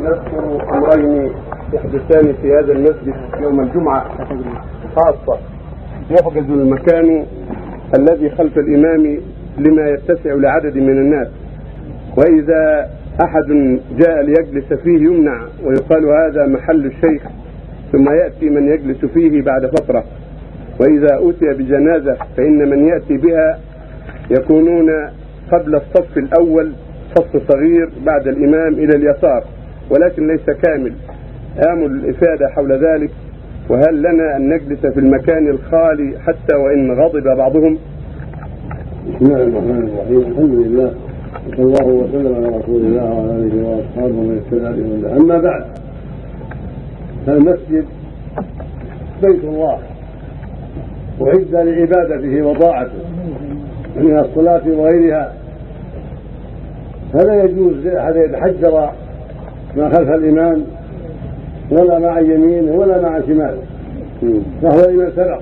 نذكر أمرين يحدثان في هذا المسجد يوم الجمعة. خاصة يحجز المكان الذي خلف الإمام لما يتسع لعدد من الناس. وإذا أحد جاء ليجلس فيه يمنع ويقال هذا محل الشيخ ثم يأتي من يجلس فيه بعد فتره وإذا أتي بجنازة فإن من يأتي بها يكونون قبل الصف الأول صف صغير بعد الإمام إلى اليسار ولكن ليس كامل. امل الإفادة حول ذلك وهل لنا أن نجلس في المكان الخالي حتى وإن غضب بعضهم؟ بسم الله الرحمن الرحيم. الحمد لله وصلى الله وسلم على رسول الله وعلى آله وأصحابه ومن اهتدى بهداه أما بعد فالمسجد بيت الله أعد لعبادته وطاعته من الصلاة وغيرها. فلا يجوز لأحد يتحجر ما خلف الإمام ولا مع يمينه ولا مع شماله فهو لمن سبق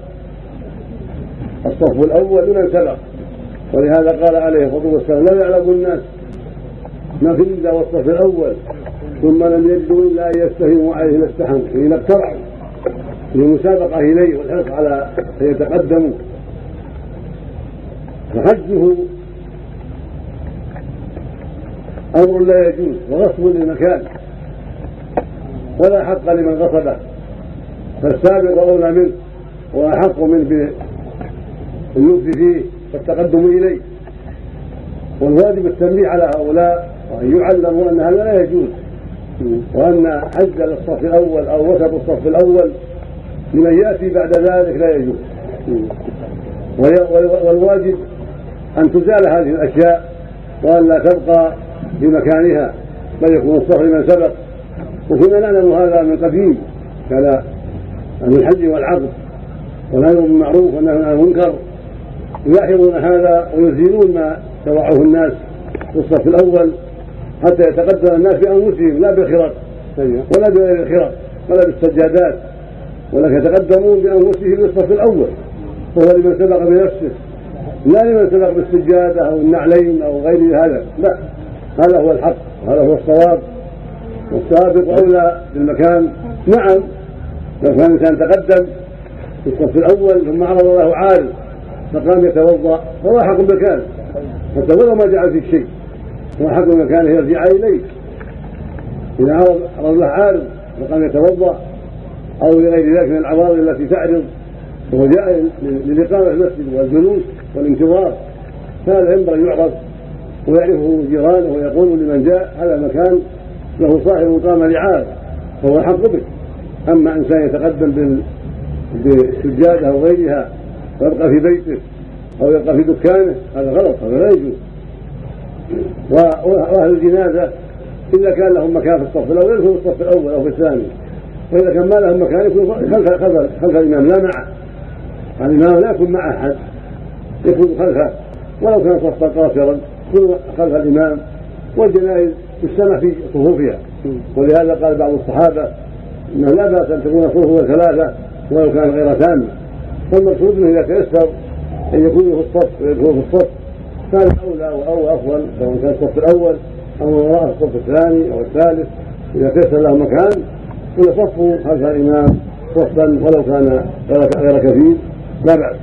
الصف الأول لمن سبق ولهذا قال عليه الصلاة والسلام لا يعلم الناس ما في إلا والصف الأول. ثم لم يجدوا إلا أن يستهموا عليه لاستحموا حين اقترعوا. للمسابقة إليه والحرص على أن يتقدموا. فحجه أمر لا يجوز وغصب للمكان ولا حق لمن غصبه فالسابق أولى منه وأحق منه باللطف فيه والتقدم إليه. والواجب التنبيه على هؤلاء وأن يعلموا أن هذا لا يجوز وأن حج الصف الأول أو وسط الصف الأول لمن يأتي بعد ذلك لا يجوز. والواجب أن تزال هذه الأشياء وأن لا تبقى في مكانها بل يكون الصف لمن سبق. وكنا نعلم هذا من قديم كان عن الحج والعقد والنهي بالمعروف والنهي عن المنكر. يلاحظون هذا ويزيلون ما شرعه الناس في الصف الأول حتى يتقدم الناس بأنفسهم لا بالخرق ولا بغير الخرق ولا بالسجادات ولكن يتقدمون بأنفسهم للصف الأول. وهو لمن سبق بنفسه لا لمن سبق بالسجادة أو النعلين أو غير هذا لا. هذا هو الحق وهذا هو الصواب. والسابق أولى بالمكان. نعم لو كان الإنسان تقدم في الصف الأول ثم عرض له عارض فقام يتوضأ فهو حق المكان حتى ولو ما جعل فيه شيء. هو حق المكان يرجع إليه. إذا عرض عرض له عارض فقام يتوضأ أو لغير ذلك من العوارض التي تعرض وهو جاء للإقامة في المسجد والجلوس والانتظار. فهذا ينبغي يعرف ويعرفه جيرانه ويقول لمن جاء هذا المكان له صاحب قام لعاب فهو حق به. أما إنسان يتقدم بالسجادة أو غيرها ويبقى في بيته أو يبقى في دكانه هذا غلط هذا لا يجوز. وأهل الجنازة إذا كان لهم مكان في الصف الأول في الصف الأول أو في الثاني. وإذا كان ما لهم مكان يكون خلف خلف, خلف الإمام لا معه الإمام لا يكون مع أحد يكون خلفه. ولو كان صفا قاصرا. خلف الإمام والجنائز تجتمع في صفوفها. ولهذا قال بعض الصحابة إنه لا بأس أن تكون صفوفها ثلاثة ولو كان غير تامه فالمقصود انه إذا تيسر أن يكونوا في الصف ويكونوا في الصف كان أولى أو أفضل سواء كان الصف الأول أو وراء الصف الثاني أو الثالث. إذا تيسر له مكان يصفوا خلف الإمام صفا ولو كان غير كثير لا بأس.